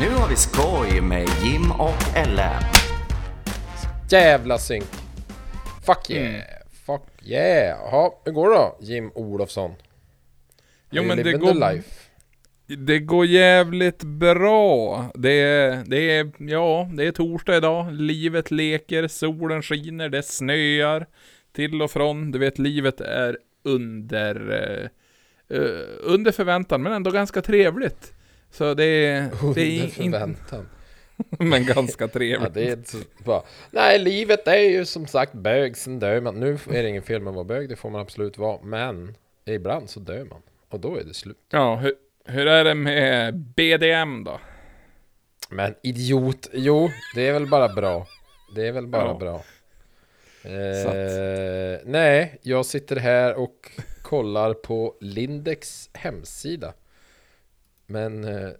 Nu har vi skoj med Jim och Ellen. Jävla synk. Fuck yeah. Fuck yeah. Jaha, hur går det då Jim Olofsson? Jo men det går, life? det går jävligt bra. Det är, det är, ja, det är torsdag idag. Livet leker, solen skiner, det snöar till och från. Du vet, livet är under, eh, eh, under förväntan, men ändå ganska trevligt. Så det är, det är förväntan. men ganska Ja, trevligt. det är så bra. Nej, livet är ju som sagt bög, sen dör man. Nu är det ingen fel med att vara bög, det får man absolut vara. Men ibland så dör man. Och då är det slut. Ja, hur, hur är det med BDM då? Men idiot, jo, det är väl bara bra. Det är väl bara Ja. bra. Eh, nej, jag sitter här och kollar på Lindex hemsida. Men, eh,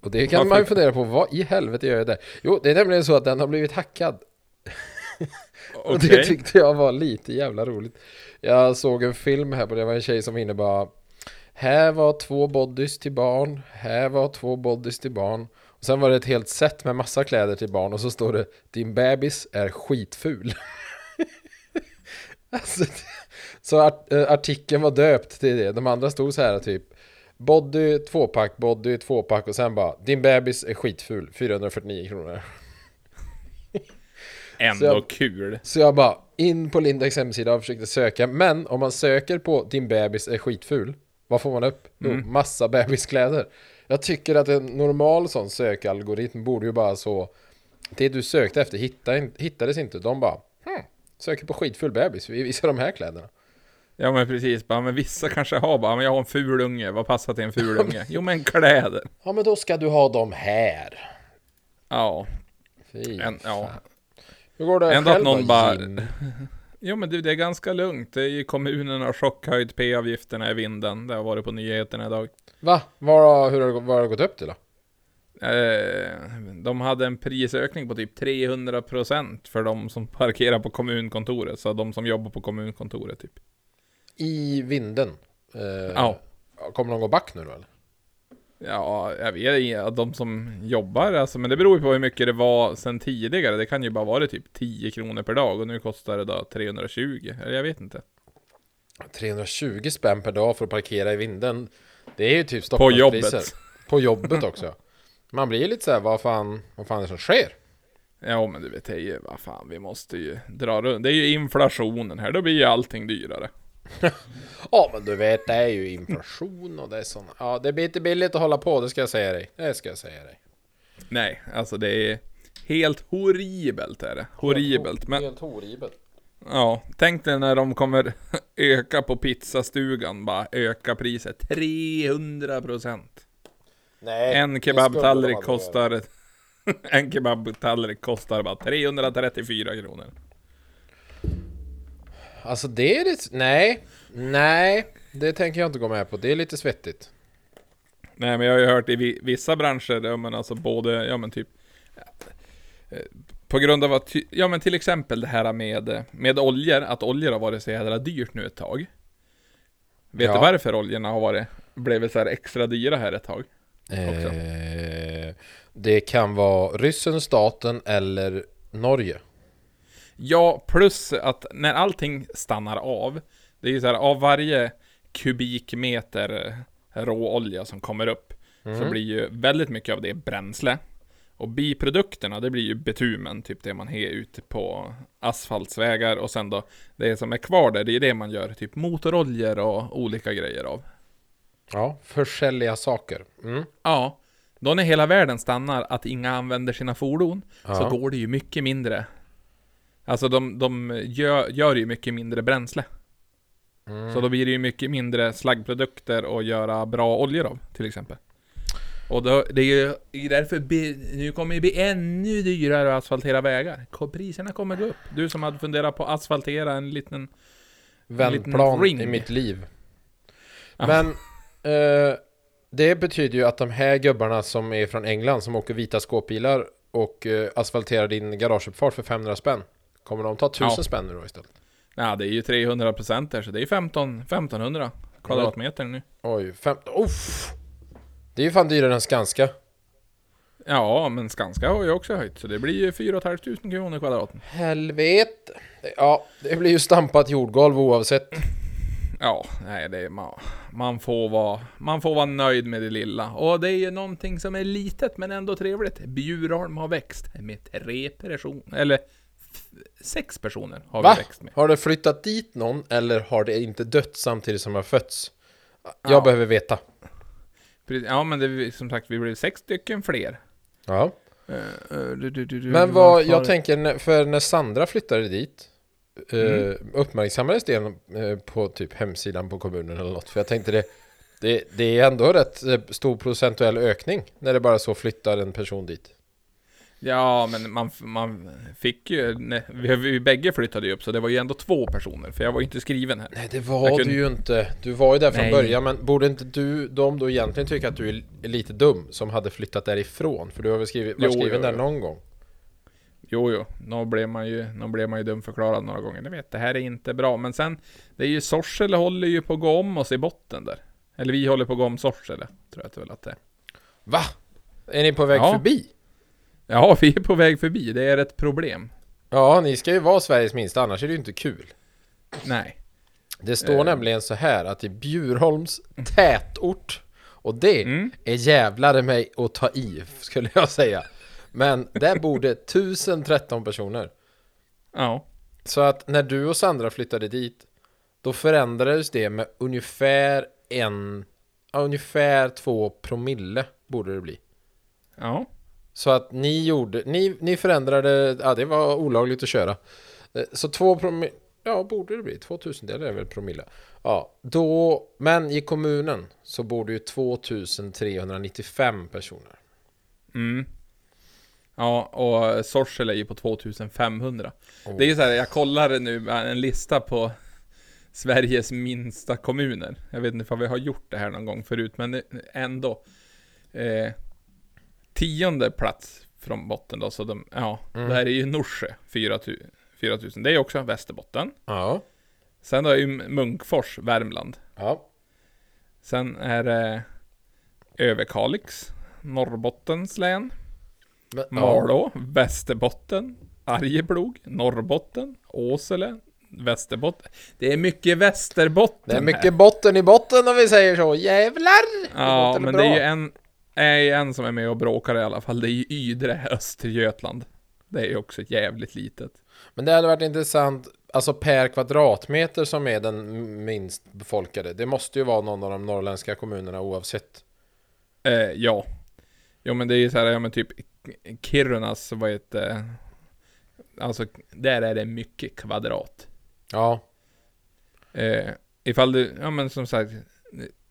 och det kan man ju fundera på, vad i helvete gör jag där? Jo, det är nämligen så att den har blivit hackad. Och det tyckte jag var lite jävla roligt. Jag såg en film här på det var en tjej som innebar Här var två bodys till barn, här var två bodys till barn. Och sen var det ett helt set med massa kläder till barn och så står det Din bebis är skitful. alltså, så art, äh, artikeln var döpt till det. De andra stod så här typ Body tvåpack, body tvåpack och sen bara Din bebis är skitful, 449 kronor. Ändå Så jag- kul. Så jag bara in på Lindex hemsida och försökte söka Men om man söker på din bebis är skitful Vad får man upp? Jo, Mm. massa bebiskläder Jag tycker att en normal sån sökalgoritm borde ju bara så Det du sökte efter hittade, hittades inte De bara hm, Söker på skitfull bebis, vi visar de här kläderna Ja men precis, bara, men vissa kanske har bara, men jag har en ful unge, vad passar till en ful unge? Jo men kläder. Ja men då ska du ha dem här Ja, Fy en, ja. Hur går det Ändå att själv någon då, bara-? Jo men du, det är ganska lugnt. Det är ju kommunen har chockhöjt P-avgifterna i vinden. Det har varit på nyheterna idag. Va? Var, hur har det, vad har det gått upp till då? Eh, de hade en prisökning på typ 300% för de som parkerar på kommunkontoret. Så de som jobbar på kommunkontoret typ. I vinden? Eh, Ja. Kommer de gå back nu då eller? Ja, jag vet inte, de som jobbar alltså, men det beror ju på hur mycket det var sen tidigare. Det kan ju bara vara typ 10 kronor per dag och nu kostar det då 320. Eller jag vet inte. 320 spänn per dag för att parkera i vinden Det är ju typ På Stockholmspriser jobbet. På jobbet också Man blir ju lite såhär, vad fan, vad fan är det som sker? Ja men du vet, det är ju, vad fan, vi måste ju dra runt. Det är ju inflationen här, då blir ju allting dyrare. Ja men du vet, det är ju inflation och det är såna Ja, det blir inte billigt att hålla på, det ska jag säga dig Det ska jag säga dig Nej, alltså det är helt horribelt är det. Horribelt. Men Helt horribelt ja, tänk dig när de kommer öka på pizzastugan, bara öka priset 300%. Nej En kebabtallrik kostar... en kebabtallrik kostar bara 334 kronor. Alltså det är lite, nej Nej Det tänker jag inte gå med på, det är lite svettigt. Nej men jag har ju hört i vi- vissa branscher, ja men alltså både, ja men typ eh, På grund av att, ja men till exempel det här med, med oljor, att oljor har varit så jävla dyrt nu ett tag. Vet Ja. du varför oljorna har varit, blivit så här extra dyra här ett tag? eh, Det kan vara ryssen, staten eller Norge Ja, plus att när allting stannar av Det är ju så här, av varje kubikmeter råolja som kommer upp Så blir ju väldigt mycket av det bränsle Och biprodukterna, det blir ju betumen, typ det man har ute på asfaltsvägar och sen då Det som är kvar där, det är det man gör typ motoroljor och olika grejer av Ja, försälja saker mm. Ja, då när hela världen stannar att inga använder sina fordon Ja. Så går det ju mycket mindre Alltså de, de gör, gör ju mycket mindre bränsle Mm. Så då blir det ju mycket mindre slaggprodukter att göra bra oljor av, till exempel. Och då, det är ju därför bi- nu kommer det bli ännu dyrare att asfaltera vägar. Priserna kommer gå upp. Du som hade funderat på att asfaltera en liten... En liten Vändplan i mitt liv. Men eh, Det betyder ju att de här gubbarna som är från England som åker vita skåpbilar och eh, asfalterar din garageuppfart för 500 spänn Kommer de ta 1000 Ja. spänn nu då istället? Ja, det är ju 300% där, så det är 15, 1500 kvadratmeter nu. Oj, fem... Uff. Det är ju fan dyrare än Skanska Ja, men Skanska har ju också höjt, så det blir ju 4 500 kronor kvadraten. Helvete. Ja, det blir ju stampat jordgolv oavsett. Ja, nej det är man, man får vara, man får vara nöjd med det lilla. Och det är ju någonting som är litet men ändå trevligt. Bjurholm har växt med tre personer, eller sex personer har Va? vi växt med. Har det flyttat dit någon eller har det inte dött samtidigt som det har fötts? Jag Ja. behöver veta. Ja men det, är som sagt, vi blev sex stycken fler. Ja. Eh, du, du, du, Men vad, varför- jag tänker, för när Sandra flyttade dit eh, Mm. Uppmärksammades det på typ hemsidan på kommunen eller något? För jag tänkte det Det, det är ändå rätt stor procentuell ökning När det bara så flyttar en person dit Ja, men man, man fick ju, nej, vi, vi bägge flyttade ju upp så det var ju ändå två personer, för jag var ju inte skriven här. Nej det var kunde- du ju inte Du var ju där från Nej. början Men borde inte du, de då egentligen tycka att du är lite dum Som hade flyttat därifrån? För du har väl skrivit, varit Jo, skriven jo, där jo. någon gång? Jo, jo, nu blev man ju, nu blev man ju dumförklarad några gånger. Jag vet, det här är inte bra. Men sen, det är ju Sorsele håller ju på att gå om oss i botten där. Eller vi håller på att gå om Sorsele, tror jag att det väl att det är. Va? Är ni på väg Ja. förbi? Ja, vi är på väg förbi, det är ett problem. Ja, ni ska ju vara Sveriges minsta, annars är det ju inte kul Nej. Det står Eh. nämligen så här att i Bjurholms tätort Och det Mm. är jävlar mig att ta i, skulle jag säga Men där bor det 1013 personer Ja. Så att när du och Sandra flyttade dit Då förändrades det med ungefär en ja, Ungefär två promille borde det bli Ja. Så att ni gjorde, ni, ni förändrade, ja det var olagligt att köra Eh, Så två promille, ja borde det bli, 2000 det är väl promille Ja, då, men i kommunen så bor det ju 2395 personer Mm. Ja, och Sorsele är ju på 2500. Oh. Det är ju så här, jag kollar nu en lista på Sveriges minsta kommuner. Jag vet inte om vi har gjort det här någon gång förut, men ändå. Eh, tionde plats från botten då, så de, ja, Mm. där är ju Norsjö 4000. 4000. Det är också Västerbotten. Ja, Sen då är ju Munkfors, Värmland. ja, Sen är det Överkalix, Norrbottens län. men, ja. Malå, Västerbotten, Arjeplog, Norrbotten, Åsele, Västerbotten. Det är mycket Västerbotten Det är här. mycket botten i botten om vi säger så, jävlar! Ja, låter men det är ju en, är ju en som är med och bråkar i alla fall. Det är ju Ydre, Östergötland. Det är ju också jävligt litet. Men det hade varit intressant, alltså per kvadratmeter som är den minst befolkade Det måste ju vara någon av de norrländska kommunerna oavsett Eh, ja. Jo men det är ju så här, ja men typ Kirunas, vad heter? Alltså, där är det mycket kvadrat. Ja, Eh, ifall du, ja men som sagt,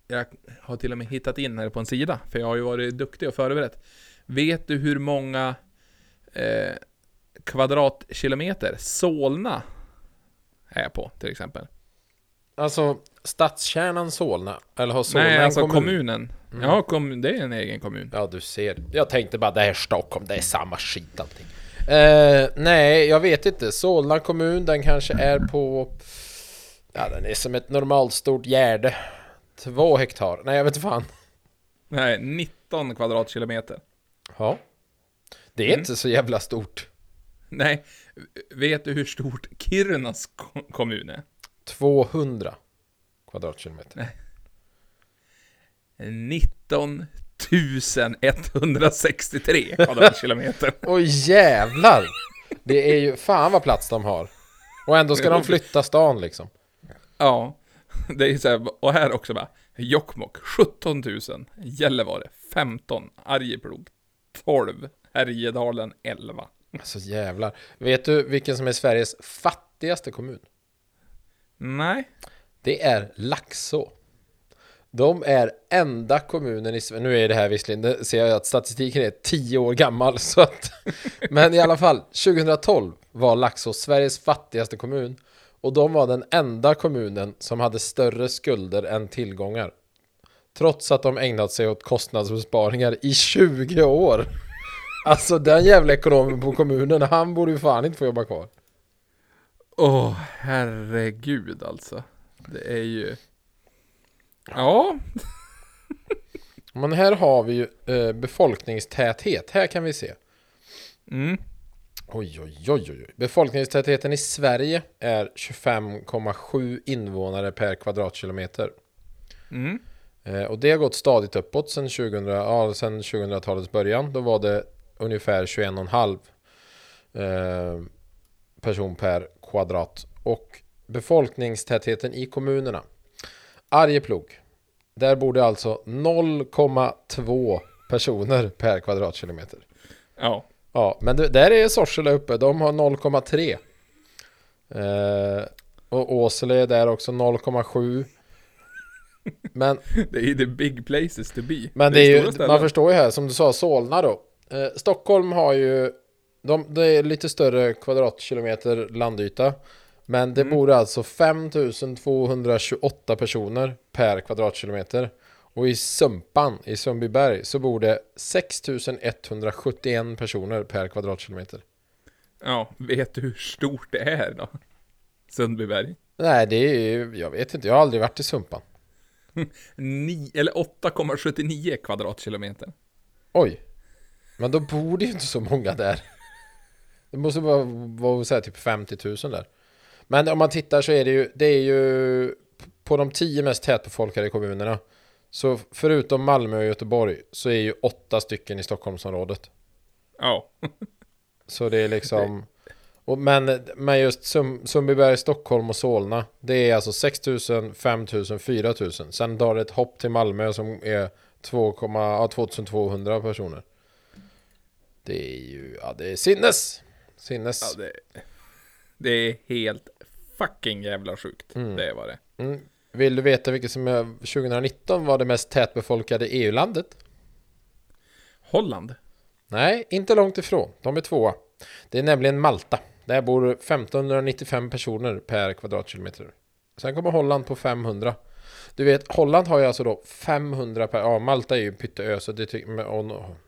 jag har till och med hittat in här på en sida, för jag har ju varit duktig och förberett. Vet du hur många eh, kvadratkilometer Solna är på, till exempel? alltså stadskärnan Solna, eller har Solna Nej, en alltså kommun? kommunen. Ja, kom, det är en egen kommun. Ja, du ser. Jag tänkte bara det här är Stockholm, det är samma skit allting. Eh, nej, jag vet inte. Solna kommun, den kanske är på... Ja, den är som ett normalstort gärde. Två hektar. Nej, jag vet inte fan. Nej, 19 kvadratkilometer. Ja. Det är Mm. inte så jävla stort. Nej, vet du hur stort Kirunas ko- kommun är? 200 kvadratkilometer. 19 163 kvadratkilometer. Oj jävlar! Det är ju... Fan vad plats de har. Och ändå ska de flytta stan liksom. Ja, det är så här, och här också bara, Jokkmokk 17 000, Gällivare 15, Arjeplog 12, Härjedalen 11. Alltså jävlar. Vet du vilken som är Sveriges fattigaste kommun? Nej, Det är Laxå. De är enda kommunen i Sverige, nu är det här visserligen, det ser jag att statistiken är 10 år gammal så att, men i alla fall, 2012 var Laxå Sveriges fattigaste kommun och de var den enda kommunen som hade större skulder än tillgångar. Trots att de ägnat sig åt kostnadsbesparingar i 20 år. Alltså den jävla ekonomen på kommunen, han borde ju fan inte få jobba kvar. åh herregud alltså. Det är ju... Ja, Men här har vi ju eh, befolkningstäthet. Här kan vi se. Mm. Oj, oj, oj, oj. Befolkningstätheten i Sverige är 25,7 invånare per kvadratkilometer. Mm. Eh, och det har gått stadigt uppåt sedan 2000, ja, sedan 2000-talets början. Då var det ungefär 21,5 eh, person per kvadrat. Och befolkningstätheten i kommunerna. Arjeplog. Där bor det alltså 0,2 personer per kvadratkilometer. Ja. Ja, men det, där är Sorsele uppe. De har 0,3. Eh, och Åsele är där också 0,7. Men, Det är ju the big places to be. men det är ju, ställen. man förstår ju här, som du sa, Solna då. Eh, Stockholm har ju, de, det är lite större kvadratkilometer landyta. Men det Mm. bor alltså 5228 personer per kvadratkilometer. Och i Sumpan, i Sundbyberg, så bor det 6171 personer per kvadratkilometer. Ja, vet du hur stort det är då? Sundbyberg? Nej, det är ju, jag vet inte, jag har aldrig varit i Sumpan. Ni, eller 8,79 kvadratkilometer. Oj. Men då bor det ju inte så många där. Det måste bara vara så här, typ 50 000 där. Men om man tittar så är det ju, det är ju på de tio mest tätbefolkade kommunerna. Så förutom Malmö och Göteborg så är ju åtta stycken i Stockholmsområdet. Ja. Så det är liksom... Och men, men just Sum, Sundbyberg, Stockholm och Solna Det är alltså 6 000, 5 000, 4 000 Sen drar det ett hopp till Malmö som är 2, ja, 2200 personer Det är ju, ja det är sinnes Sinnes ja det, det är helt fucking jävla sjukt. Det var det. mm. Vill du veta vilket som är 2019 var det mest tätbefolkade EU-landet? Holland? Nej, inte långt ifrån. De är tvåa. Det är nämligen Malta. Där bor 1595 personer per kvadratkilometer. Sen kommer Holland på 500. Du vet, Holland har ju alltså då 500 per... Ja, Malta är ju pytteö, så det tycker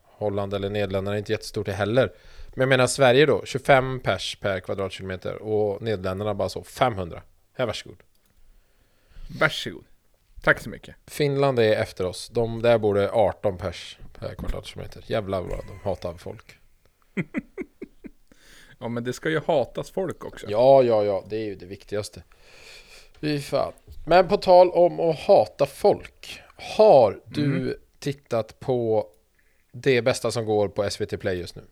Holland eller Nederländerna är inte jättestort det heller. Men jag menar Sverige då, 25 pers per kvadratkilometer och Nederländerna bara så 500. Här, varsågod. Varsågod. Tack så mycket. Finland är efter oss. De, där bor det 18 pers per kvadratkilometer. Jävlar vad de hatar folk. Ja, men det ska ju hatas folk också. Ja, ja, ja, det är ju det viktigaste. Fy fan. Men på tal om att hata folk. Har du Mm. tittat på det bästa som går på SVT Play just nu?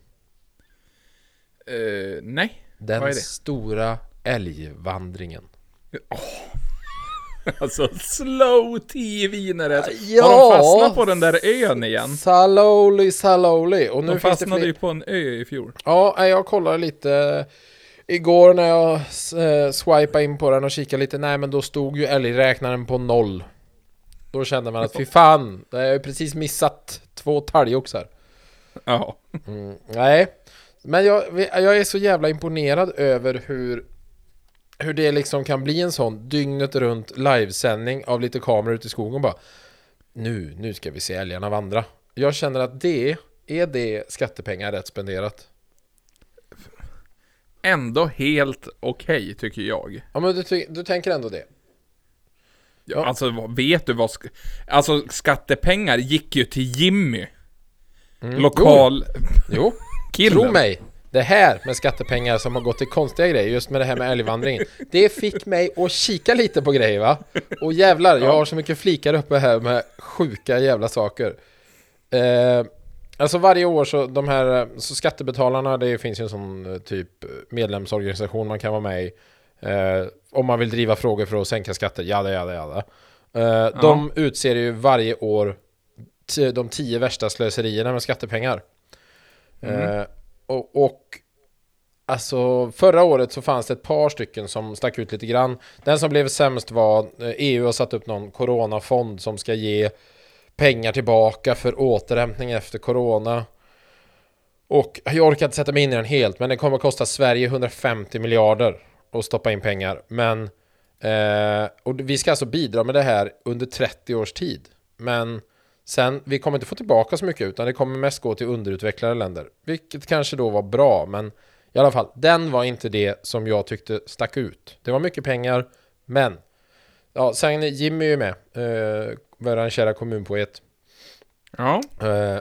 Eh, nej. Den stora älgvandringen. Alltså slow TV när det. Ja. Har de fastnat på den där ön igen? Saloli, saloli. Och nu De fastnade ju på en ö i fjol. Ja, jag kollade lite igår när jag eh, swipade in på den och kikade lite. Nej, men då stod ju älgräknaren på noll. Då kände man att fy fan, det har jag ju precis missat två talgoxar. Ja. Mm, nej, men jag, jag är så jävla imponerad över hur hur det liksom kan bli en sån dygnet runt livesändning av lite kameror ute i skogen bara Nu, nu ska vi se älgarna vandra Jag känner att det är det skattepengar rätt spenderat Ändå helt okej tycker jag. Ja men du, du tänker ändå det? Ja. Alltså vet du vad... Sk- alltså skattepengar gick ju till Jimmy. Mm. Lokal... Jo, Killen. tro mig Det här med skattepengar som har gått till konstiga grejer Just med det här med älgvandringen. Det fick mig att kika lite på grejer va? Och jävlar, jag har så mycket flikar uppe här med sjuka jävla saker. Eh, Alltså varje år så de här så skattebetalarna Det finns ju en sån eh, typ medlemsorganisation man kan vara med i. Eh, Om man vill driva frågor för att sänka skatter, jada jada jada. Eh, De utser ju varje år de tio värsta slöserierna med skattepengar. Eh, och, och alltså förra året så fanns det ett par stycken som stack ut lite grann. Den som blev sämst var eh, EU har satt upp någon coronafond som ska ge pengar tillbaka för återhämtning efter corona. Och jag orkar inte sätta mig in i den helt, men det kommer att kosta Sverige 150 miljarder att stoppa in pengar. Men eh, och vi ska alltså bidra med det här under 30 års tid. Men Sen, vi kommer inte få tillbaka så mycket utan det kommer mest gå till underutvecklade länder. Vilket kanske då var bra, men i alla fall, den var inte det som jag tyckte stack ut. Det var mycket pengar, men ja, sen Jimmy är ju med, eh, våran kära kommunpoet. Ja. Eh,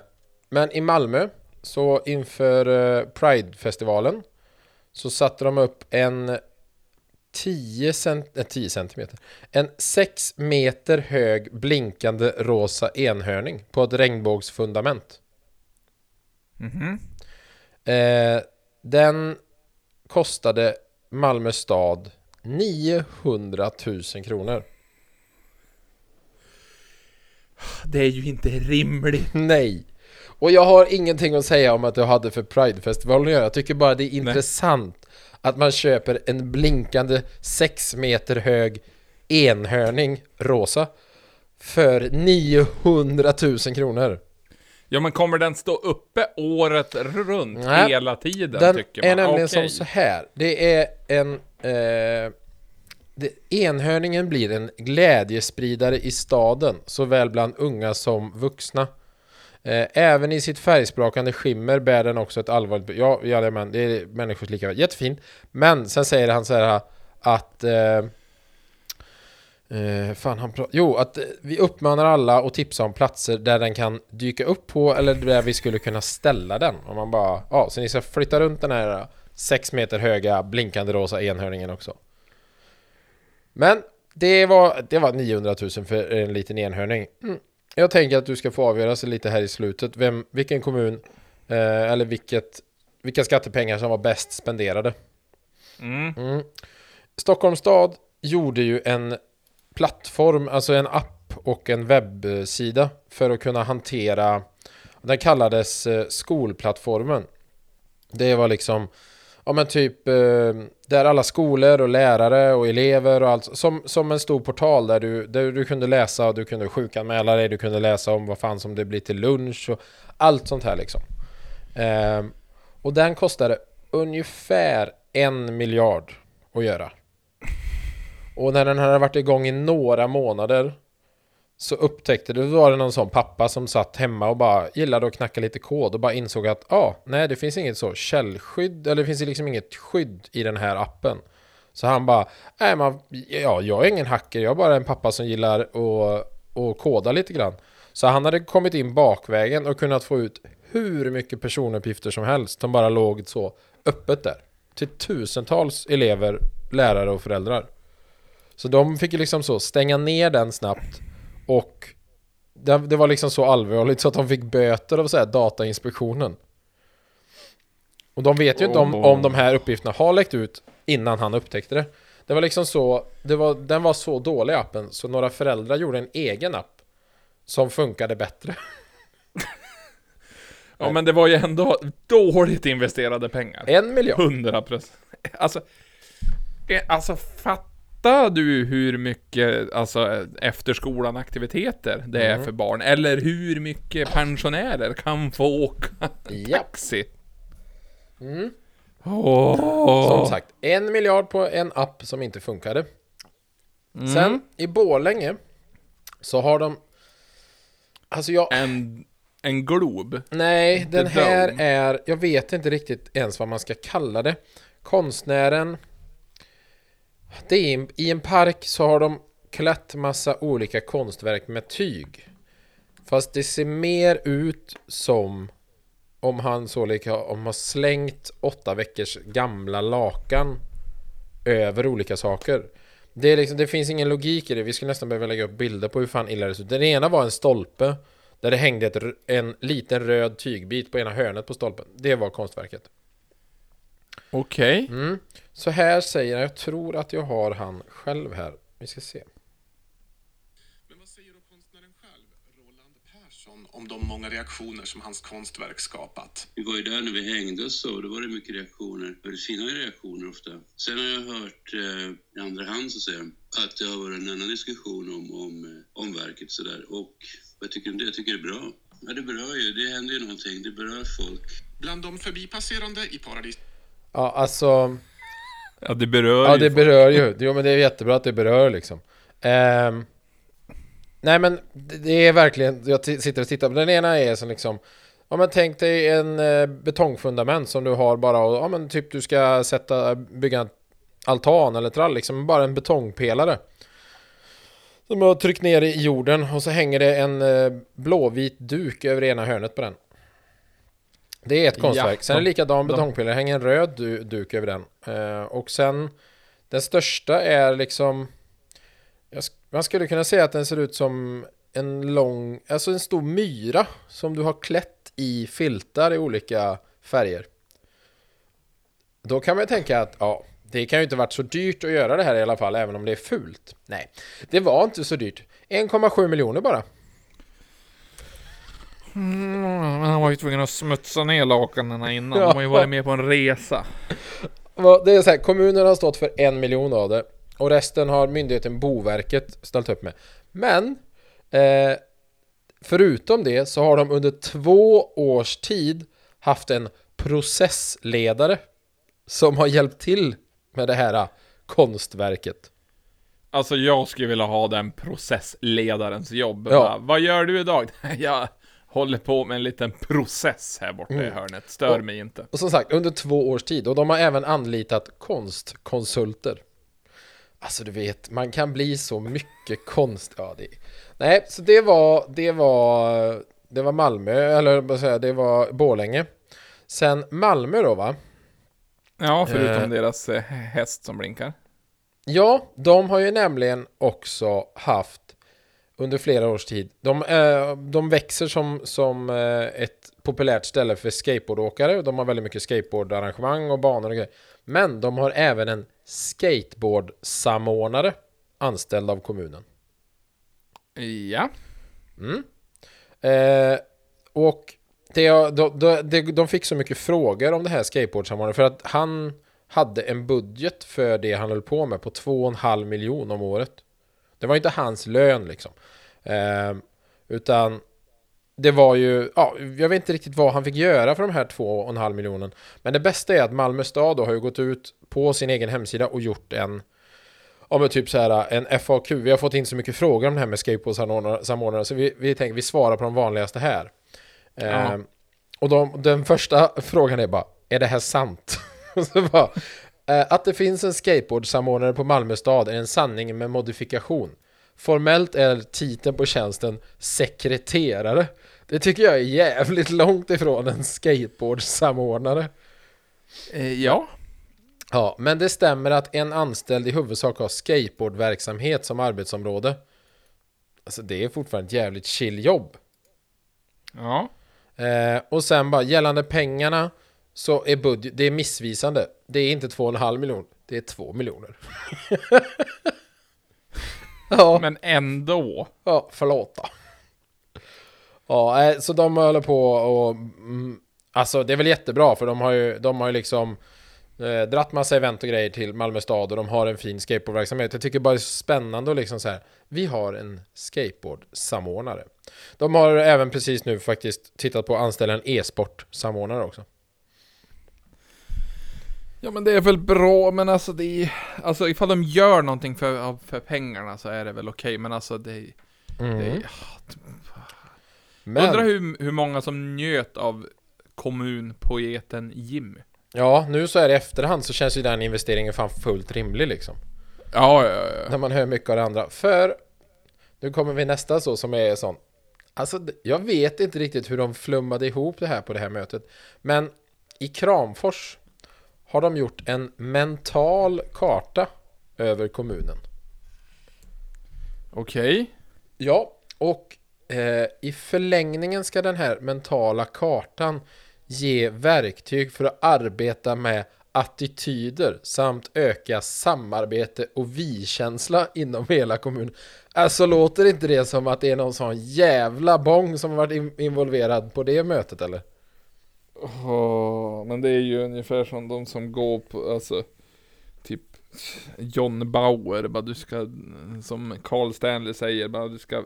Men i Malmö så inför eh, Pride-festivalen så satte de upp en 10, cent- eh, 10 centimeter en 6 meter hög blinkande rosa enhörning på ett regnbågsfundament. Mhm. Eh, den kostade Malmö stad 900 000 kronor. Det är ju inte rimligt. Nej! Och jag har ingenting att säga om att du hade för Pride-festivalen att göra. Jag tycker bara det är intressant att man köper en blinkande 6 meter hög enhörning rosa för 900 000 kronor. Ja, men kommer den stå uppe året runt Nej. hela tiden, Den tycker är man? nämligen Okej. som så här. Det är en... Eh, det, enhörningen blir en glädjespridare i staden, såväl bland unga som vuxna. Eh, även i sitt färgsprakande skimmer bär den också ett allvarligt... Ja, jajamän, det är människors lika Jättefint. Men sen säger han så här att... Eh, Eh, fan han pratar... Jo, att eh, vi uppmanar alla att tipsa om platser där den kan dyka upp på eller där vi skulle kunna ställa den. Om man bara, ja, så ni ska flytta runt den här eh, sex meter höga blinkande rosa enhörningen också. Men det var, det var 900 000 för en liten enhörning. Mm. Jag tänker att du ska få avgöra sig lite här i slutet. Vem, vilken kommun eh, eller vilket, vilka skattepengar som var bäst spenderade. Mm. Mm. Stockholms stad gjorde ju en plattform, alltså en app och en webbsida för att kunna hantera Den kallades eh, skolplattformen Det var liksom Ja men typ eh, där alla skolor och lärare och elever och allt som, som en stor portal där du, där du kunde läsa Du kunde sjukanmäla dig, du kunde läsa om vad fan som det blir till lunch och Allt sånt här liksom. Eh, Och den kostade ungefär en miljard att göra. Och när den hade varit igång i några månader så upptäckte du, då var det någon sån pappa som satt hemma och bara gillade att knacka lite kod och bara insåg att ja, ah, nej det finns inget så källskydd eller det finns liksom inget skydd i den här appen. Så han bara, nej man, ja jag är ingen hacker, jag är bara en pappa som gillar att, att koda lite grann. Så han hade kommit in bakvägen och kunnat få ut hur mycket personuppgifter som helst som bara låg så öppet där. Till tusentals elever, lärare och föräldrar. Så de fick ju liksom så stänga ner den snabbt och det, det var liksom så allvarligt så att de fick böter av så här Datainspektionen. Och de vet ju inte om, om de här uppgifterna har läckt ut innan han upptäckte det. Det var liksom så, det var, den var så dålig appen så några föräldrar gjorde en egen app som funkade bättre. Ja, men det var ju ändå dåligt investerade pengar. En miljard. 100 procent. Alltså, alltså fattar du hur mycket alltså, efterskolan aktiviteter det är för barn? Eller hur mycket pensionärer kan få åka taxi? Mm. Åh. Som sagt, en miljard på en app som inte funkade. Mm. Sen i Borlänge så har de... Alltså jag... En, en glob. Nej, den The här är... Jag vet inte riktigt ens vad man ska kalla det. Konstnären... Det är i- en park så har de klätt massa olika konstverk med tyg. Fast det ser mer ut som om han så lika om har slängt åtta veckors gamla lakan över olika saker. Det, är liksom, det finns ingen logik i det. Vi skulle nästan behöva lägga upp bilder på hur fan illa det ser ut. Den ena var en stolpe där det hängde ett, en liten röd tygbit på ena hörnet på stolpen. Det var konstverket. Okej. Mm. Så här säger jag, jag tror att jag har han själv här. Vi ska se. Men vad säger då konstnären själv, Roland Persson, om de många reaktioner som hans konstverk skapat? Vi var ju där när vi hängdes och då var det mycket reaktioner. Väldigt fina reaktioner ofta. Sen har jag hört eh, i andra hand så att säga att det har varit en annan diskussion om, om, eh, om verket sådär. Och vad jag tycker om det? Jag tycker det är bra. Ja, det berör ju. Det händer ju någonting. Det berör folk. Bland de förbipasserande i paradis Ja, alltså... Ja, det berör Ja, ju det berör ju. Jo, men det är jättebra att det berör liksom. Ehm, nej, men det är verkligen... Jag sitter och tittar på den ena är som liksom... Ja, men tänk dig en eh, betongfundament som du har bara och, ja, men typ du ska sätta, bygga en altan eller trall liksom, bara en betongpelare. Som har tryckt ner i jorden och så hänger det en eh, blåvit duk över ena hörnet på den. Det är ett Ja, konstverk. Sen är det de- likadan betongpelare, hänger en röd du duk över den. Eh, och sen den största är liksom jag Man skulle kunna säga att den ser ut som en lång, alltså en stor myra som du har klätt i filtar i olika färger. Då kan man ju tänka att ja, det kan ju inte varit så dyrt att göra det här i alla fall, även om det är fult. Nej, det var inte så dyrt. 1,7 miljoner bara. Mm, men han var ju tvungen att smutsa ner lakanen innan. Ja. De har ju varit med på en resa. Det är så här, kommunen har stått för en miljon av det och resten har myndigheten Boverket ställt upp med. Men eh, förutom det så har de under två års tid haft en processledare som har hjälpt till med det här eh, konstverket. Alltså jag skulle vilja ha den processledarens jobb. Ja. Bara, Vad gör du idag? jag håller på med en liten process här borta i Mm. hörnet. Stör Och- mig inte. Och som sagt, under två års tid. Och de har även anlitat konstkonsulter. Alltså du vet, man kan bli så mycket konst. Ja, det... Nej, så det var, det var, det var Malmö, eller vad säger det var Borlänge. Sen Malmö då va? Ja, förutom Eh. deras eh, häst som blinkar. Ja, de har ju nämligen också haft under flera års tid. De, eh, de växer som, som eh, ett populärt ställe för skateboardåkare. De har väldigt mycket skateboardarrangemang och banor och grejer. Men de har även en skateboardsamordnare anställd av kommunen. Ja. Eh, och det, de, de, de, de fick så mycket frågor om det här skateboardsamordnaren för att han hade en budget för det han höll på med på 2,5 miljon om året. Det var inte hans lön liksom. Eh, utan det var ju, ja, jag vet inte riktigt vad han fick göra för de här 2,5 miljonen. Men det bästa är att Malmö stad då har ju gått ut på sin egen hemsida och gjort en Ja men typ så här en FAQ, vi har fått in så mycket frågor om det här med skateboardsamordnare så vi, vi tänker vi svarar på de vanligaste här. Eh, och de, den första frågan är bara, är det här sant? Och så bara, att det finns en skateboardsamordnare på Malmö stad är en sanning med modifikation. Formellt är titeln på tjänsten sekreterare. Det tycker jag är jävligt långt ifrån en skateboardsamordnare. Eh, ja. Ja, men det stämmer att en anställd i huvudsak har skateboardverksamhet som arbetsområde. Alltså det är fortfarande ett jävligt chill jobb. Ja. Eh, och sen bara gällande pengarna så är budget, det är missvisande. Det är inte 2,5 miljoner, det är 2 miljoner. ja, Men ändå. ja, förlåt då. Ja, eh, så de håller på och... Mm, alltså det är väl jättebra för de har ju, de har ju liksom eh, dratt massa event och grejer till Malmö stad och de har en fin skateboardverksamhet. Jag tycker bara det är spännande och liksom så här. Vi har en skateboardsamordnare. De har även precis nu faktiskt tittat på att anställa en e-sportsamordnare också. Ja men det är väl bra, men alltså det är, Alltså ifall de gör någonting för, för pengarna så är det väl okej, men alltså det, det är, Men, Undrar hur, hur många som njöt av kommunpoeten Jimmy. ja, nu så är det i efterhand så känns ju den investeringen fan fullt rimlig liksom. Ja, ja, ja. När man hör mycket av det andra. För nu kommer vi nästa så som är sån. Alltså jag vet inte riktigt hur de flummade ihop det här på det här mötet. Men i Kramfors har de gjort en mental karta över kommunen. Okej. Ja, och eh, i förlängningen ska den här mentala kartan ge verktyg för att arbeta med attityder samt öka samarbete och vi-känsla inom hela kommunen. Alltså låter inte det som att det är någon sån jävla bång som har varit in- involverad på det mötet eller? Åh, men det är ju ungefär som de som går på, alltså, typ John Bauer, bara du ska, som Carl Stanley säger, bara du ska,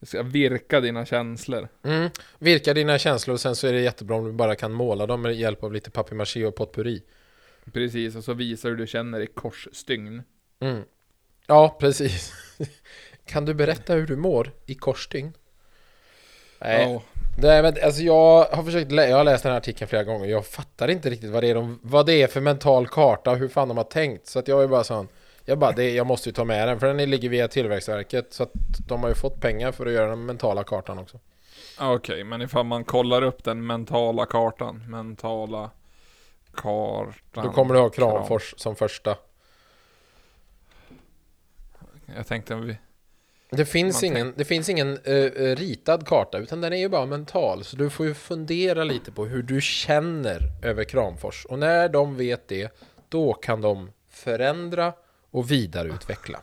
du ska virka dina känslor. Mm. Virka dina känslor och sen så är det jättebra om du bara kan måla dem med hjälp av lite papier-maché och potpurri. Precis, och så visar du hur du känner i korsstygn. Mm. Ja, precis. kan du berätta hur du mår i korsstygn? Nej, Ja. Är, väl- alltså jag har försökt lä- jag har läst den här artikeln flera gånger. Jag fattar inte riktigt vad det är, de, vad det är för mental karta och hur fan de har tänkt. Så att jag är bara sån. Jag bara, det, jag måste ju ta med den för den ligger via Tillväxtverket så att de har ju fått pengar för att göra den mentala kartan också. Okej, men ifall man kollar upp den mentala kartan, mentala kartan. Då kommer du ha Kramfors som första. Jag tänkte vi... Det finns ingen, det finns ingen eh, ritad karta utan den är ju bara mental. Så du får ju fundera lite på hur du känner över Kramfors. Och när de vet det, då kan de förändra och vidareutveckla.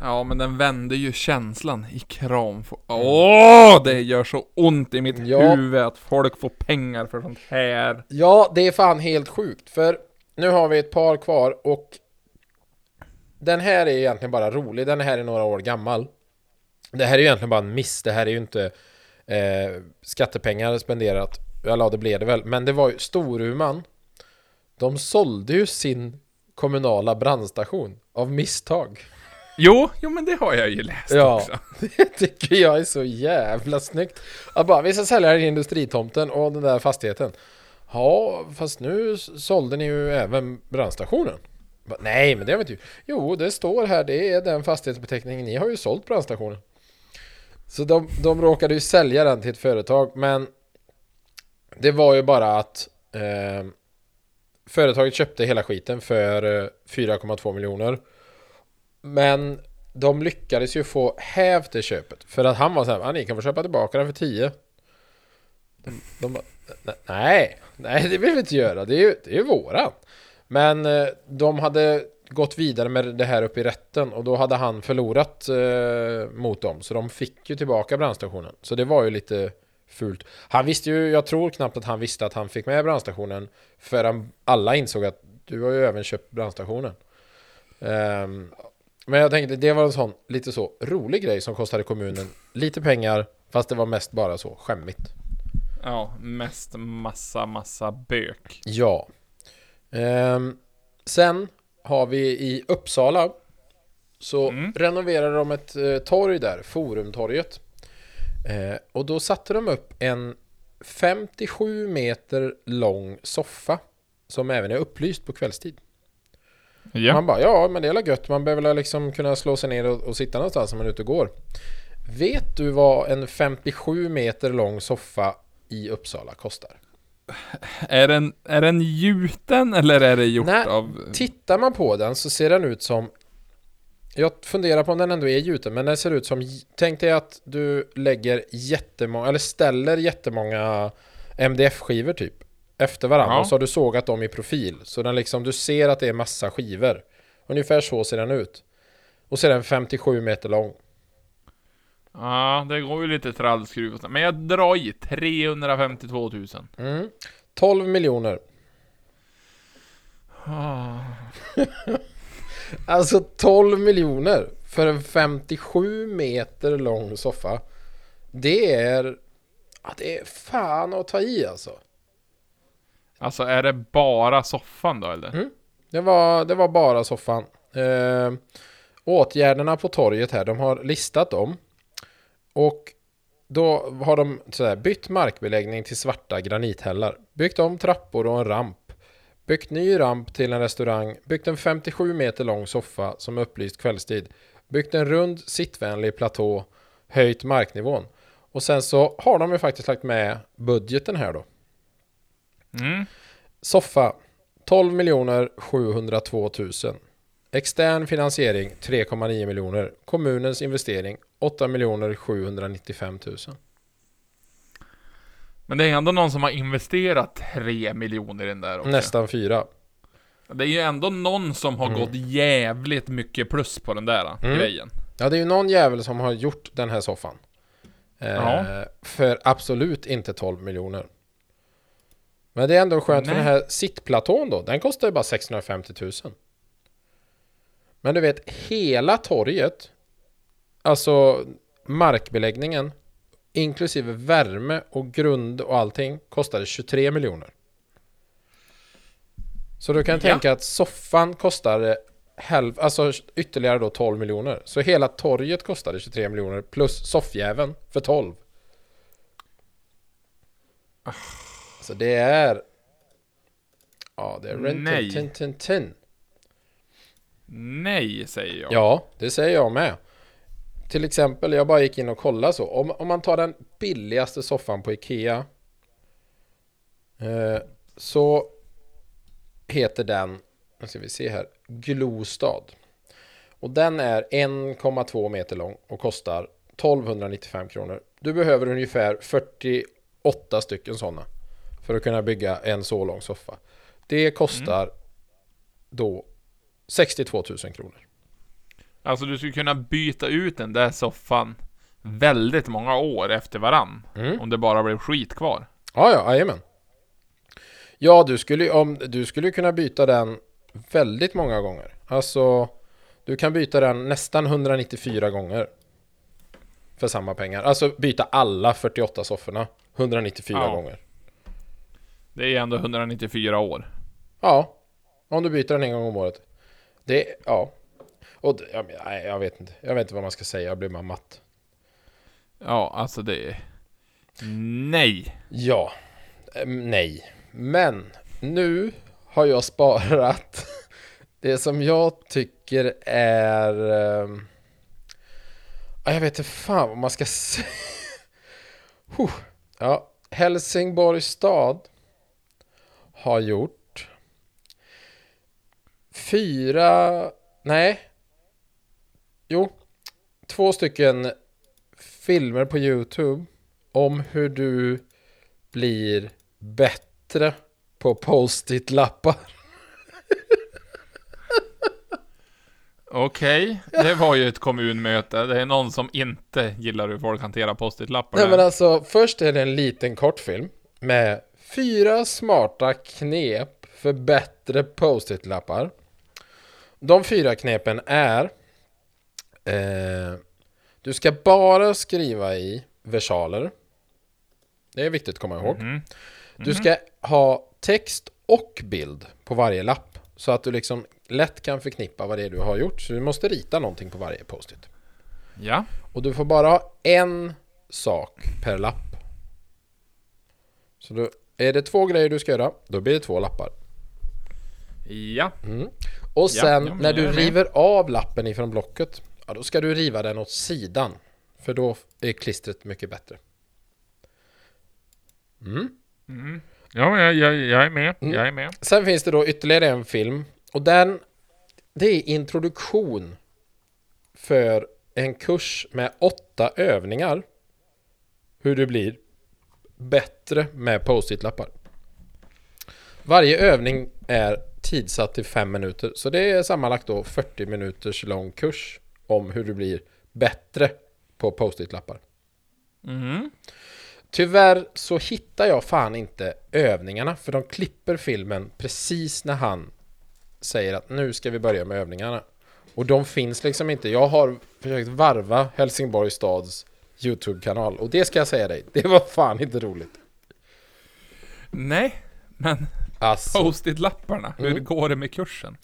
Ja, men den vände ju känslan i Kramfors. Åh, det gör så ont i mitt Ja. huvud att folk får pengar för sånt här. Ja, det är fan helt sjukt. För nu har vi ett par kvar och den här är egentligen bara rolig. Den här är några år gammal. Det här är egentligen bara en miss. Det här är ju inte eh, skattepengar spenderat. Eller det blev det väl. Men det var ju Storuman. De sålde ju sin kommunala brandstation av misstag. Jo, jo men det har jag ju läst Ja, också. det tycker jag är så jävla snyggt. Jag bara, vi ska sälja den industritomten och den där fastigheten. Ja, fast nu sålde ni ju även brandstationen. Nej, men det har vi inte gjort. Jo, det står här, det är den fastighetsbeteckningen. Ni har ju sålt brandstationen. Så de, de råkade ju sälja den till ett företag, men det var ju bara att eh, företaget köpte hela skiten för eh, 4,2 miljoner. Men de lyckades ju få hävt det köpet. För att han var så här, "Ah, ni kan få köpa tillbaka den för 10. De, de bara, "Nej, nej, det vill vi inte göra. Det är ju, det är ju våran. Men eh, de hade gått vidare med det här upp i rätten och då hade han förlorat eh, mot dem. Så de fick ju tillbaka brandstationen. Så det var ju lite fult. Han visste ju, jag tror knappt att han visste att han fick med brandstationen förrän alla insåg att du har ju även köpt brandstationen. Ehm, men jag tänkte det var en sån lite så rolig grej som kostade kommunen lite pengar fast det var mest bara så skämmigt. Ja, mest massa, massa bök. Ja. Ehm, sen har vi i Uppsala så Mm. renoverade de ett eh, torg där, Forumtorget. Eh, och då satte de upp en 57 meter lång soffa som även är upplyst på kvällstid. Ja. Man bara, ja men det är gött, man behöver liksom kunna slå sig ner och, och sitta någonstans om man är ute och går. Vet du vad en 57 meter lång soffa i Uppsala kostar? Är den, är den gjuten eller är det gjort Nej, av... Tittar man på den så ser den ut som Jag funderar på om den ändå är gjuten men den ser ut som Tänk dig att du lägger jättemånga Eller ställer jättemånga MDF-skivor typ Efter varandra Ja. och så har du sågat dem i profil. Så den liksom, du ser att det är massa skivor. Ungefär så ser den ut. Och så är den 57 meter lång Ja, det går ju lite trallskruv och sånt. Men jag drar i 352 000. mm. 12 miljoner Ah. Alltså 12 miljoner för en 57 meter lång soffa. Det är... Ja, det är fan att ta i alltså. Alltså är det bara soffan då eller? Mm. Det var, det var bara soffan. Eh, åtgärderna på torget här, de har listat dem. Och då har de sådär, bytt markbeläggning till svarta granithällar. Byggt om trappor och en ramp. Byggt ny ramp till en restaurang. Byggt en 57 meter lång soffa som är upplyst kvällstid. Byggt en rund sittvänlig platå. Höjt marknivån. Och sen så har de ju faktiskt lagt med budgeten här då. Mm. Soffa 12 miljoner 702 000. Extern finansiering 3,9 miljoner. Kommunens investering 8 miljoner 795 000. Men det är ändå någon som har investerat 3 miljoner i den där också. Nästan 4. Det är ju ändå någon som har gått jävligt mycket plus på den där Mm. grejen. Ja, det är ju någon jävel som har gjort den här soffan. Eh, Ja. För absolut inte 12 miljoner. Men det är ändå skönt för Nej. den här sittplatån då, den kostar ju bara 650 000. Men du vet, hela torget, alltså markbeläggningen, inklusive värme och grund och allting, kostade 23 miljoner. Så du kan Ja. tänka att soffan kostade halv, alltså ytterligare då 12 miljoner. Så hela torget kostade 23 miljoner plus soffjäveln för 12. Så det är... Ja, det är Nej. rentin tin tin tin. Nej, säger jag. Ja, det säger jag med. Till exempel, jag bara gick in och kollade så. Om, om man tar den billigaste soffan på Ikea. Eh, så heter den, nu ska vi se här, Glostad. Och den är 1,2 meter lång och kostar 1295 kronor. Du behöver ungefär 48 stycken sådana. För att kunna bygga en så lång soffa. Det kostar då 62 000 kronor. Alltså du skulle kunna byta ut den där soffan väldigt många år efter varann. Mm. Om det bara blev skit kvar. Ja, ja, jajamän. Ja, du skulle, om, du skulle kunna byta den väldigt många gånger. Alltså, du kan byta den nästan 194 gånger. För samma pengar. Alltså byta alla 48 sofforna 194 Ja. gånger. Det är ändå 194 år. Ja, om du byter den en gång om året. Det, ja. Och, det- ja, men, nej, jag vet inte. Jag vet inte vad man ska säga, jag blir bara matt. Ja, alltså det. Nej. Ja, nej. Men nu har jag sparat det som jag tycker är... ehm, ja, jag vet inte fan vad man ska säga. Ja, Helsingborgs stad har gjort fyra... Nej. Jo. Två stycken filmer på Youtube om hur du blir bättre på post-it-lappar. Okej, det var ju ett kommunmöte. Det är någon som inte gillar hur folk hanterar post-it-lappar. Nej men alltså, först är det en liten kortfilm med fyra smarta knep för bättre post-it-lappar. De fyra knepen är eh, Du ska bara skriva i versaler. Det är viktigt att komma ihåg. Mhm. Du ska ha text och bild på varje lapp. Så att du liksom lätt kan förknippa vad det är du har gjort. Så du måste rita någonting på varje post-it. Ja. Och du får bara ha en sak per lapp. Så då är det två grejer du ska göra, då blir det två lappar. Ja. Och sen ja, när du river av lappen ifrån blocket, ja, då ska du riva den åt sidan. För då är klistret mycket bättre. Ja, jag, jag, jag är med. Mm. Jag är med. Sen finns det då ytterligare en film och den det är introduktion för en kurs med åtta övningar hur du blir bättre med post-it-lappar. Varje övning är tidsatt till fem minuter så det är sammanlagt då 40 minuters lång kurs om hur du blir bättre på post-it-lappar. Mhm. Tyvärr så hittar jag fan inte övningarna för de klipper filmen precis när han säger att nu ska vi börja med övningarna. Och de finns liksom inte. Jag har försökt varva Helsingborgs stads YouTube-kanal och det ska jag säga dig, det var fan inte roligt. Nej, men Alltså. post-it-lapparna, hur Mm. går det med kursen?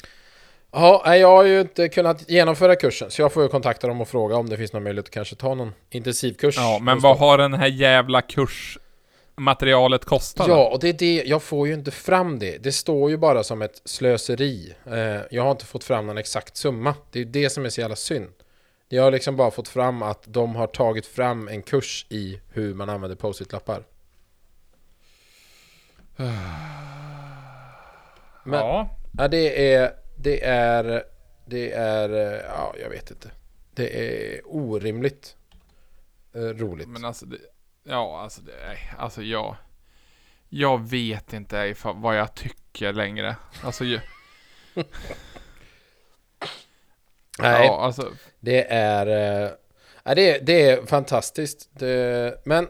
Ja, jag har ju inte kunnat genomföra kursen så jag får ju kontakta dem och fråga om det finns någon möjlighet att kanske ta någon intensivkurs. Ja, men vad har den här jävla kursmaterialet kostat? Ja, och det är det, jag får ju inte fram det. Det står ju bara som ett slöseri. Eh, jag har inte fått fram någon exakt summa. Det är ju det som är så jävla synd. Jag har liksom bara fått fram att de har tagit fram en kurs i hur man använder post-it-lappar. Men ja. ja, det är, det är, det är, ja, jag vet inte. Det är orimligt eh, roligt. Men alltså, det, ja, alltså, det, nej, alltså jag, jag vet inte ifall, vad jag tycker längre. Alltså, jag, Nej. ja, alltså, Det är, eh, det, är- det är fantastiskt. Det, men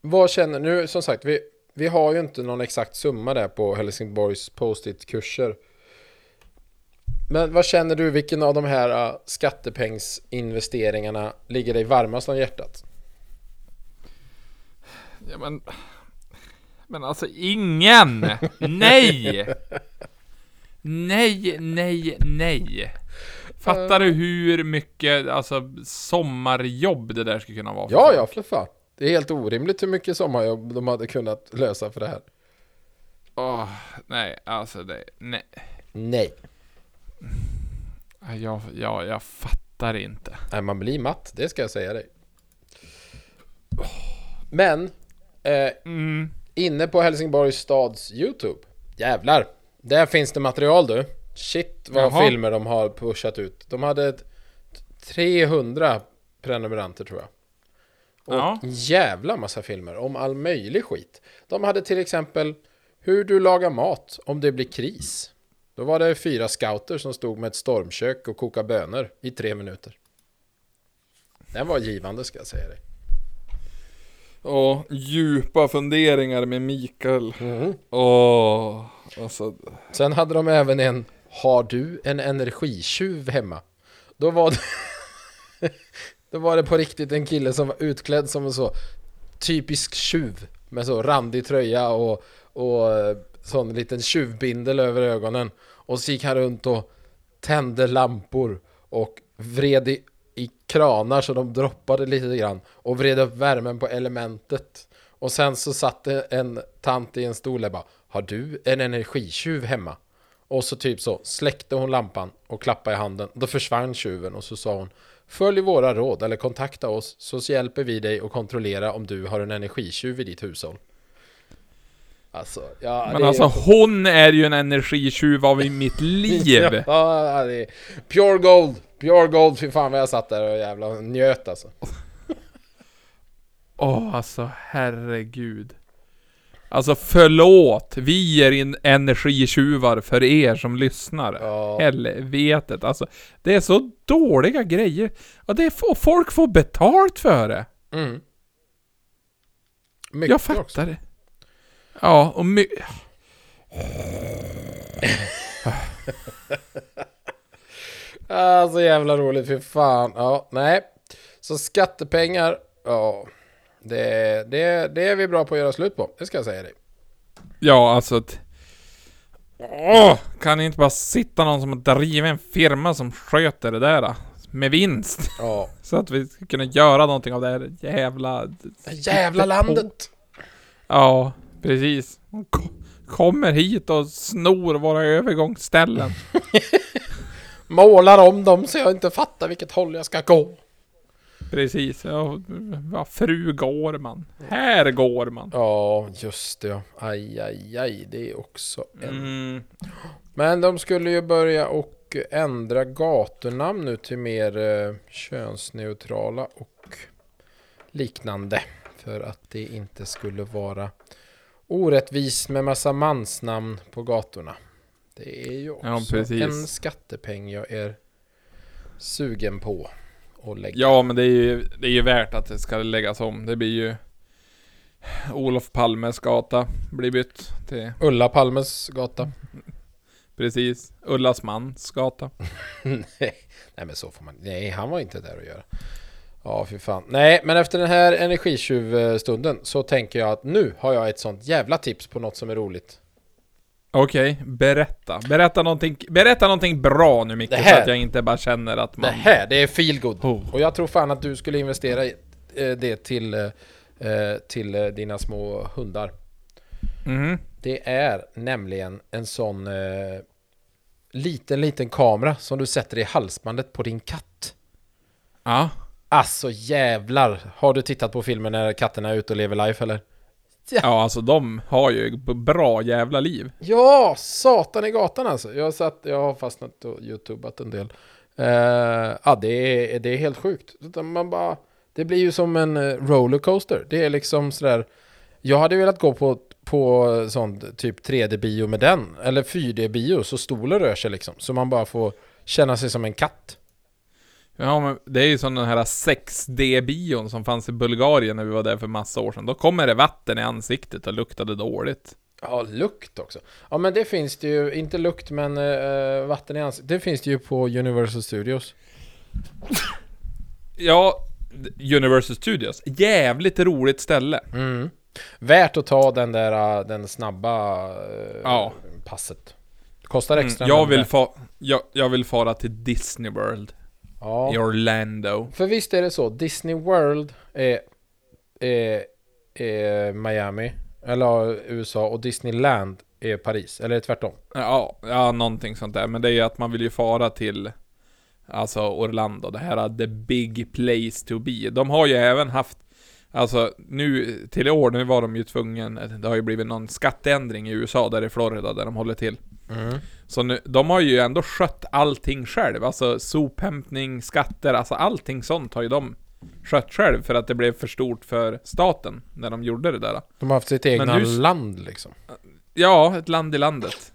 vad känner nu som sagt, vi, vi har ju inte någon exakt summa där på Helsingborgs post-it-kurser. Men vad känner du, vilken av de här uh, skattepengsinvesteringarna ligger dig varmast om hjärtat? ja, men, men alltså ingen! Nej! Nej, nej, nej. Fattar du hur mycket, alltså, sommarjobb det där skulle kunna vara? Ja, ja, för fan. Det är helt orimligt hur mycket sommarjobb de hade kunnat lösa för det här. Åh, nej, alltså det, nej. Nej. Ja, Jag, jag, jag fattar inte. Nej, man blir matt, det ska jag säga dig. Men, eh, Mm. inne på Helsingborgs stads YouTube, jävlar, där finns det material du. Shit vad Jaha. filmer de har pushat ut. De hade ett 300 prenumeranter tror jag. Och Ja. jävla massa filmer om all möjlig skit. De hade till exempel hur du lagar mat om det blir kris. Då var det fyra scouter som stod med ett stormkök och kokade bönor i tre minuter. Den var givande ska jag säga dig. Och djupa funderingar med Mikael. Åh, alltså. Sen hade de även en Har du en energitjuv hemma? Då var det Då var det på riktigt en kille som var utklädd som en så typisk tjuv med så randig tröja och, och eh, sån liten tjuvbindel över ögonen och så gick han runt och tände lampor och vred i, i kranar så de droppade lite grann och vred upp värmen på elementet och sen så satt det en tant i en stol och bara Har du en energitjuv hemma? Och så typ så släckte hon lampan och klappade i handen. Då försvann tjuven och så sa hon Följ våra råd eller kontakta oss så hjälper vi dig att kontrollera om du har en energitjuv i ditt hushåll. Alltså, ja, Men det är- alltså hon är ju en energitjuv av i mitt liv. Ja, det är pure gold. Pure gold, fy fan vad jag satt där och jävla njöt alltså. Åh, alltså herregud. Alltså förlåt, vi är in energitjuvar för er som lyssnar. Ja. Helvetet, alltså. Det är så dåliga grejer. Och det är få, folk får betalt för det. Mm. Mycket Jag fattar också. det. Ja, och my- Ah, så jävla roligt, fy fan. Ja, nej. Så skattepengar, ja. Det, det, det är vi bra på att göra slut på, det ska jag säga dig. Ja, alltså... Åh! Kan det inte bara sitta någon som har drivit en firma som sköter det där? då? Med vinst. Ja. Så att vi ska kunna göra någonting av det här jävla... Det jävla landet! Ja, precis. Kommer hit och snor våra övergångsställen. Målar om dem så jag inte fattar vilket håll jag ska gå. Precis. Ja, fru går man. Här går man. Ja, just det. Aj, aj, aj. Det är också en... Mm. Men de skulle ju börja och ändra gatunamn nu till mer eh, könsneutrala och liknande. För att det inte skulle vara orättvist med massa mansnamn på gatorna. Det är ju också Ja, en skattepeng jag är sugen på att lägga. Ja, men det är ju, det är ju värt att det ska läggas om. Det blir ju... Olof Palmes gata blir bytt till... Ulla Palmes gata. Precis. Ullas mans gata. nej, nej men så får man Nej, han var inte där att göra. Ja, fy fan. Nej, men efter den här energitjuvstunden så tänker jag att nu har jag ett sånt jävla tips på något som är roligt. Okej, berätta. Berätta någonting, berätta någonting bra nu Micke, Det här- så att jag inte bara känner att man... Det här, det är feel good. Oh. Och jag tror fan att du skulle investera eh, det till, eh, till eh, dina små hundar. Mhm. Det är nämligen en sån eh, liten, liten kamera som du sätter i halsbandet på din katt. Ja. Alltså jävlar! Har du tittat på filmen när katterna är ute och lever life eller? Ja, alltså de har ju bra jävla liv. Ja, satan i gatan alltså. Jag, har satt, jag har fastnat och youtubat en del. Uh, ja, det är, det är helt sjukt. Man bara, det blir ju som en eh, rollercoaster. Det är liksom sådär. Jag hade velat gå på, på sånt typ 3D-bio med den. Eller 4D-bio så stolen rör sig liksom. Så man bara får känna sig som en katt. Ja, men det är ju som den här 6D-bion som fanns i Bulgarien när vi var där för massa år sedan. Då kommer det vatten i ansiktet och luktade dåligt. Ja, lukt också. Ja, men det finns det ju. Inte lukt, men eh, vatten i ansiktet. Det finns det ju på Universal Studios. Ja, Universal Studios. Jävligt roligt ställe. Mm. Värt att ta den där äh, den snabba Ja. passet. Kostar Mm, extra. jag, men vill fa- jag, jag vill fara till Disney World i Ja. Orlando. För visst är det så. Disney World är, är, är Miami. Eller USA. Och Disneyland är Paris. Eller tvärtom. Ja, ja, någonting sånt där. Men det är ju att man vill ju fara till Alltså Orlando, det här the big place to be. De har ju även haft, alltså nu till i år, nu var de ju tvungen, det har ju blivit någon skatteändring i USA där i Florida där de håller till. Mm. Så nu, de har ju ändå skött allting själv, alltså sophämtning, skatter, alltså allting sånt har ju de skött själv för att det blev för stort för staten när de gjorde det där. De har haft sitt egna nu- land liksom. Ja, ett land i landet.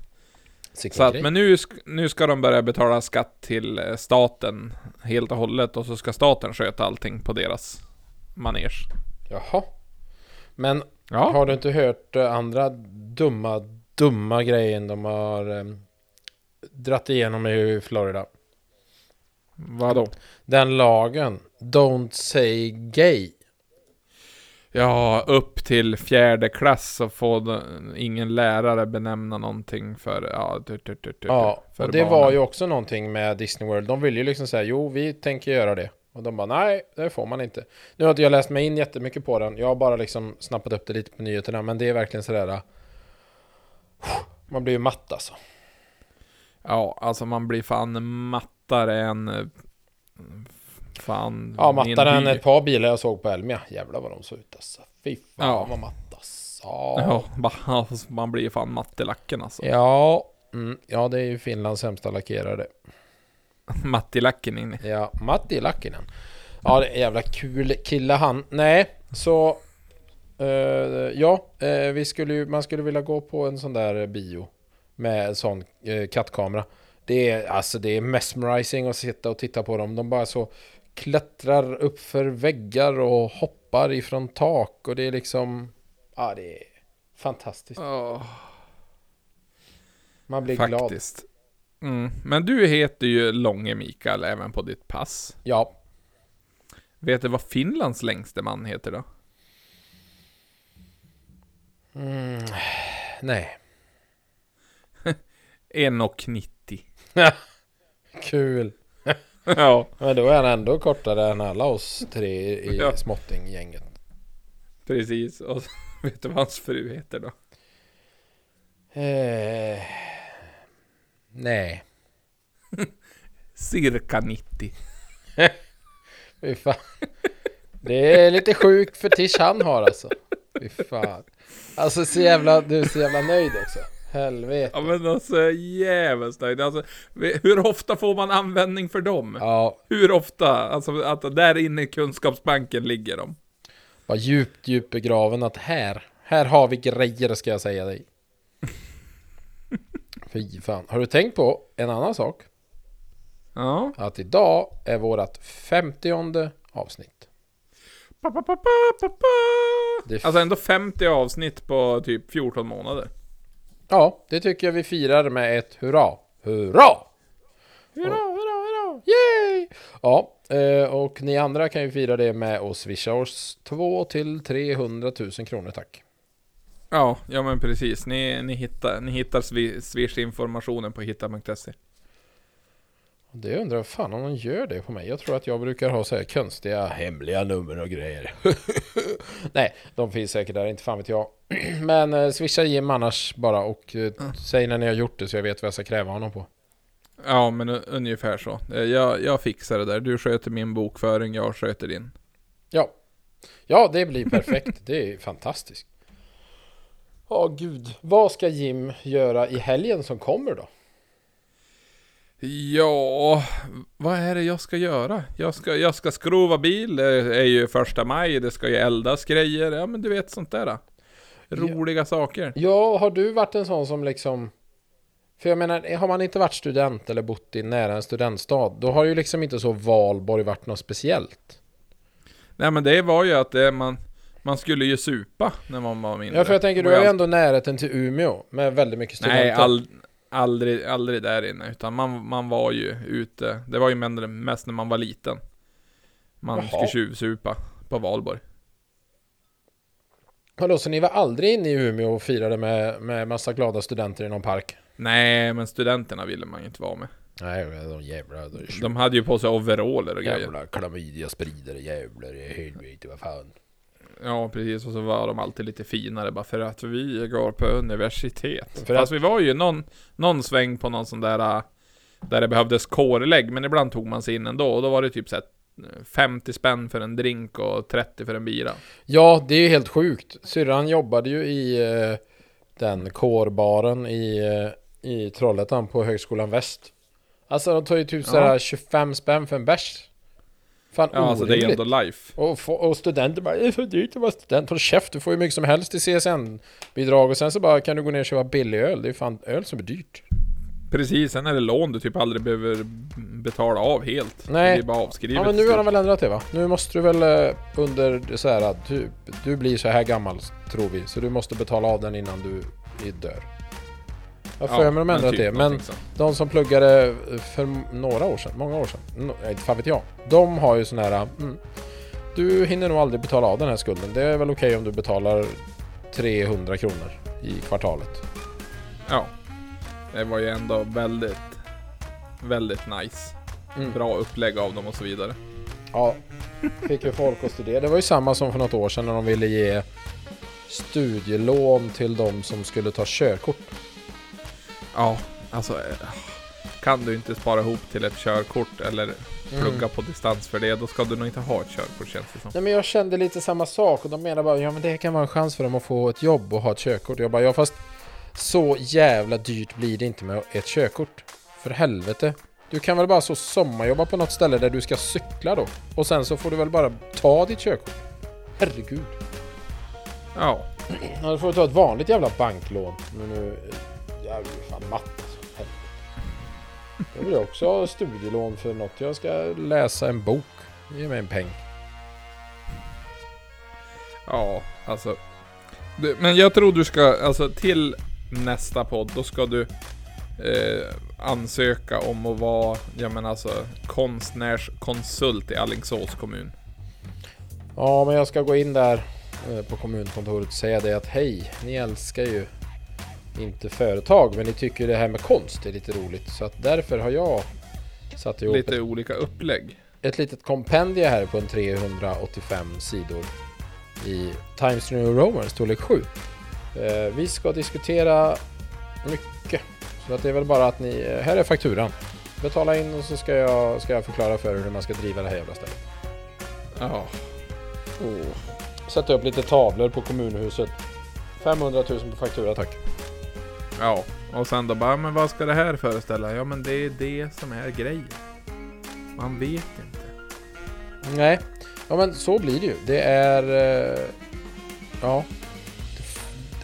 Så att, men nu, nu ska de börja betala skatt till eh, staten helt och hållet och så ska staten sköta allting på deras manege. Jaha. Men Ja, har du inte hört eh, andra dumma, dumma grejen de har eh, dratt igenom i Florida? vadå? Den lagen, Don't say gay. Ja, upp till fjärde klass så får ingen lärare benämna någonting för, ja, du, du, du, Ja, för och det barnen. var ju också någonting med Disney World. De ville ju liksom säga, jo, vi tänker göra det. Och de bara, nej, det får man inte. Nu har inte jag läst mig in jättemycket på den. Jag har bara liksom snappat upp det lite på nyheterna. Men det är verkligen sådär... Man blir ju matt alltså. Ja, alltså man blir fan mattare än... eh, Fan... Ja, mattare än ett par bilar jag såg på Elmia. Jävlar vad de såg ut alltså. Fy fan Ja. vad matt alltså. Ja, bara- man blir fan matt i lacken alltså. Ja, mm, ja, det är ju Finlands sämsta lackerare. Matt i lacken in i. Ja, Matti Lackinen. Ja, det är en jävla kul kille han. Nej, så... eh, ja, eh, vi skulle ju, man skulle vilja gå på en sån där bio. Med en sån uh, kattkamera. Det är, alltså det är mesmerizing att sitta och titta på dem. De bara så klättrar upp för väggar och hoppar ifrån tak. Och det är liksom... Ja, det är fantastiskt. Man blir glad. Faktiskt. Mm. Men du heter ju Långe Mikael även på ditt pass. Ja. Vet du vad Finlands längste man heter då? Mm, nej. 1,90. Kul. ja, Men då är han ändå kortare än alla oss tre i Ja. småttinggänget. precis. Och vet du vad hans fru heter då? Eh, nej. Cirka 90. Fy fan. Det är lite sjuk fetisch han har alltså. Fy fan. Alltså så jävla, du är så jävla nöjd också. Helvete. Ja men alltså jävligt nöjd. Alltså, hur ofta får man användning för dem? Ja, Hur ofta? Alltså att där inne i kunskapsbanken ligger de. var djupt, djupt begraven att här, här har vi grejer ska jag säga dig. Fy fan. Har du tänkt på en annan sak? Ja. Att idag är vårat femtionde avsnitt. Pa, pa, pa. Det Alltså ändå 50 avsnitt på typ 14 månader. Ja, det tycker jag vi firar med ett hurra. Hurra! Hurra, hurra, hurra! Yay! Ja, eh, och ni andra kan ju fira det med att swisha oss 2 till 300 000 kronor tack. Ja, ja men precis. Ni, ni hittar, ni hittar swi- Swish-informationen på hitta.se. Det undrar jag fan om de gör det på mig. Jag tror att jag brukar ha så här konstiga hemliga nummer och grejer. Nej, de finns säkert där, inte fan vet jag. Men eh, swisha Jim annars bara och eh, säg när ni har gjort det så jag vet vad jag ska kräva honom på. Ja, men u- ungefär så. Eh, Jag, jag fixar det där. Du sköter min bokföring, jag sköter din. Ja. Ja, det blir perfekt. det är fantastiskt. Ja, gud. Vad ska Jim göra i helgen som kommer då? Ja, vad är det jag ska göra? Jag ska, jag ska skrova bil, det är ju första maj, det ska ju eldas grejer. Ja, men du vet sånt där. Roliga saker. Ja, har du varit en sån som liksom... För jag menar, har man inte varit student eller bott i nära en studentstad, då har ju liksom inte så Valborg varit något speciellt. Nej men det var ju att det, man, man skulle ju supa när man var mindre. Ja, för jag tänker, du har ju ändå närheten till Umeå med väldigt mycket studenter. Nej, all, aldrig, aldrig där inne. Utan man, man var ju ute. Det var ju mest när man var liten. Man Jaha. skulle tjuvsupa på valborg. Vadå, så ni var aldrig inne i Umeå och firade med, med massa glada studenter i någon park? Nej, men studenterna ville man ju inte vara med. Nej, de jävla... De, De hade ju på sig overaller och grejer. jävla klamydia-spridare, jävlar i helvete, vad fan. Ja, precis. Och så var de alltid lite finare bara för att vi går på universitet. För Fast att- vi var ju någon, någon sväng på någon sån där... äh, där det behövdes kårlägg, men ibland tog man sig in ändå, och då var det typ såhär 50 spänn för en drink och 30 för en bira. Ja, det är ju helt sjukt. Syrran jobbade ju i eh, den kårbaren i, eh, i Trollhättan på Högskolan Väst. Alltså de tar ju typ Ja. sådär 25 spänn för en bärs. Fan Ja, alltså det är ändå life. Och, och studenter bara, det är för dyrt att vara student. Håll käft, du får ju mycket som helst i CSN-bidrag och sen så bara kan du gå ner och köpa billig öl. Det är fan öl som är dyrt. Precis, sen är det lån du typ aldrig behöver betala av helt. Nej. Det är bara avskrivet. Ja men nu har de väl ändrat det va? Nu måste du väl eh, under så här att du, du blir så här gammal tror vi. Så du måste betala av den innan du dör. Jag Ja, för mig de ändrat typ det. Men de som pluggade för några år sedan, många år sedan, inte fan vet jag. De har ju sån här, mm, du hinner nog aldrig betala av den här skulden. Det är väl okej om du betalar 300 kronor i kvartalet. Ja. Det var ju ändå väldigt, väldigt nice. Mm. Bra upplägg av dem och så vidare. Ja, fick ju folk att studera. Det var ju samma som för något år sedan när de ville ge studielån till de som skulle ta körkort. Ja, alltså. eh, Kan du inte spara ihop till ett körkort eller plugga på distans för det, då ska du nog inte ha ett körkort känns det som. Nej men jag kände lite samma sak och de menar bara ja men det kan vara en chans för dem att få ett jobb och ha ett körkort. Jag bara ja fast så jävla dyrt blir det inte med ett körkort. För helvete. Du kan väl bara så sommarjobba på något ställe där du ska cykla då. Och sen så får du väl bara ta ditt körkort. Herregud. Ja, Ja, då får du ta ett vanligt jävla banklån. Men nu... Jag ju fan matt. alltså. Jag vill också ha studielån för något. Jag ska läsa en bok. Ge mig en peng. ja, alltså. Du, men jag tror du ska, alltså till nästa podd, då ska du eh, ansöka om att vara, ja men alltså konstnärskonsult i Alingsås kommun. Ja, men jag ska gå in där eh, på kommunkontoret och säga det att hej, ni älskar ju inte företag, men ni tycker det här med konst är lite roligt. Så att därför har jag satt ihop Lite ett, olika upplägg. ett litet kompendie här på en 385 sidor i Times New Roman, storlek 7. Eh, vi ska diskutera mycket. Så att det är väl bara att ni, eh, här är fakturan. Betala in och så ska jag, ska jag förklara för er hur man ska driva det här jävla stället. Ja. Sätta upp lite tavlor på kommunhuset. 500 000 på faktura tack. Ja, och sen då bara, men vad ska det här föreställa? Ja men det är det som är grejen. Man vet inte. Nej, ja men så blir det ju. Det är... eh, ja.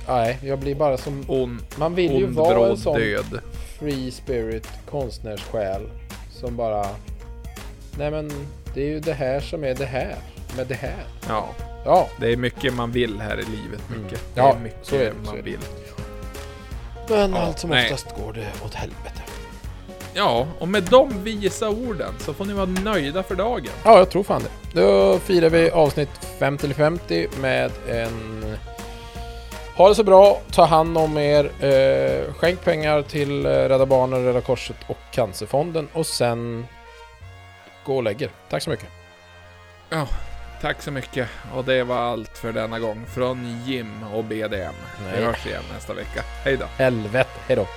Nej, jag blir bara som... On, Man vill ju vara en sån död. free spirit konstnärssjäl som bara... Nej men, det är ju det här som är det här. Med det här. Ja, Ja, det är mycket man vill här i livet. Mycket. Mm. Det Ja, är mycket så är det, så man är det. vill. Men Ja, allt som nej. oftast går det åt helvete. Ja, och med de visa orden så får ni vara nöjda för dagen. Ja, jag tror fan det. Då firar vi avsnitt 50 50 med en... Ha det så bra, ta hand om er, eh, skänk pengar till eh, Rädda Barnen, Röda Korset och Cancerfonden och sen gå och lägger. Tack så mycket. Tack så mycket. Och det var allt för denna gång från Jim och BDM. Vi hörs igen nästa vecka. Hej då. Helvete, hejdå.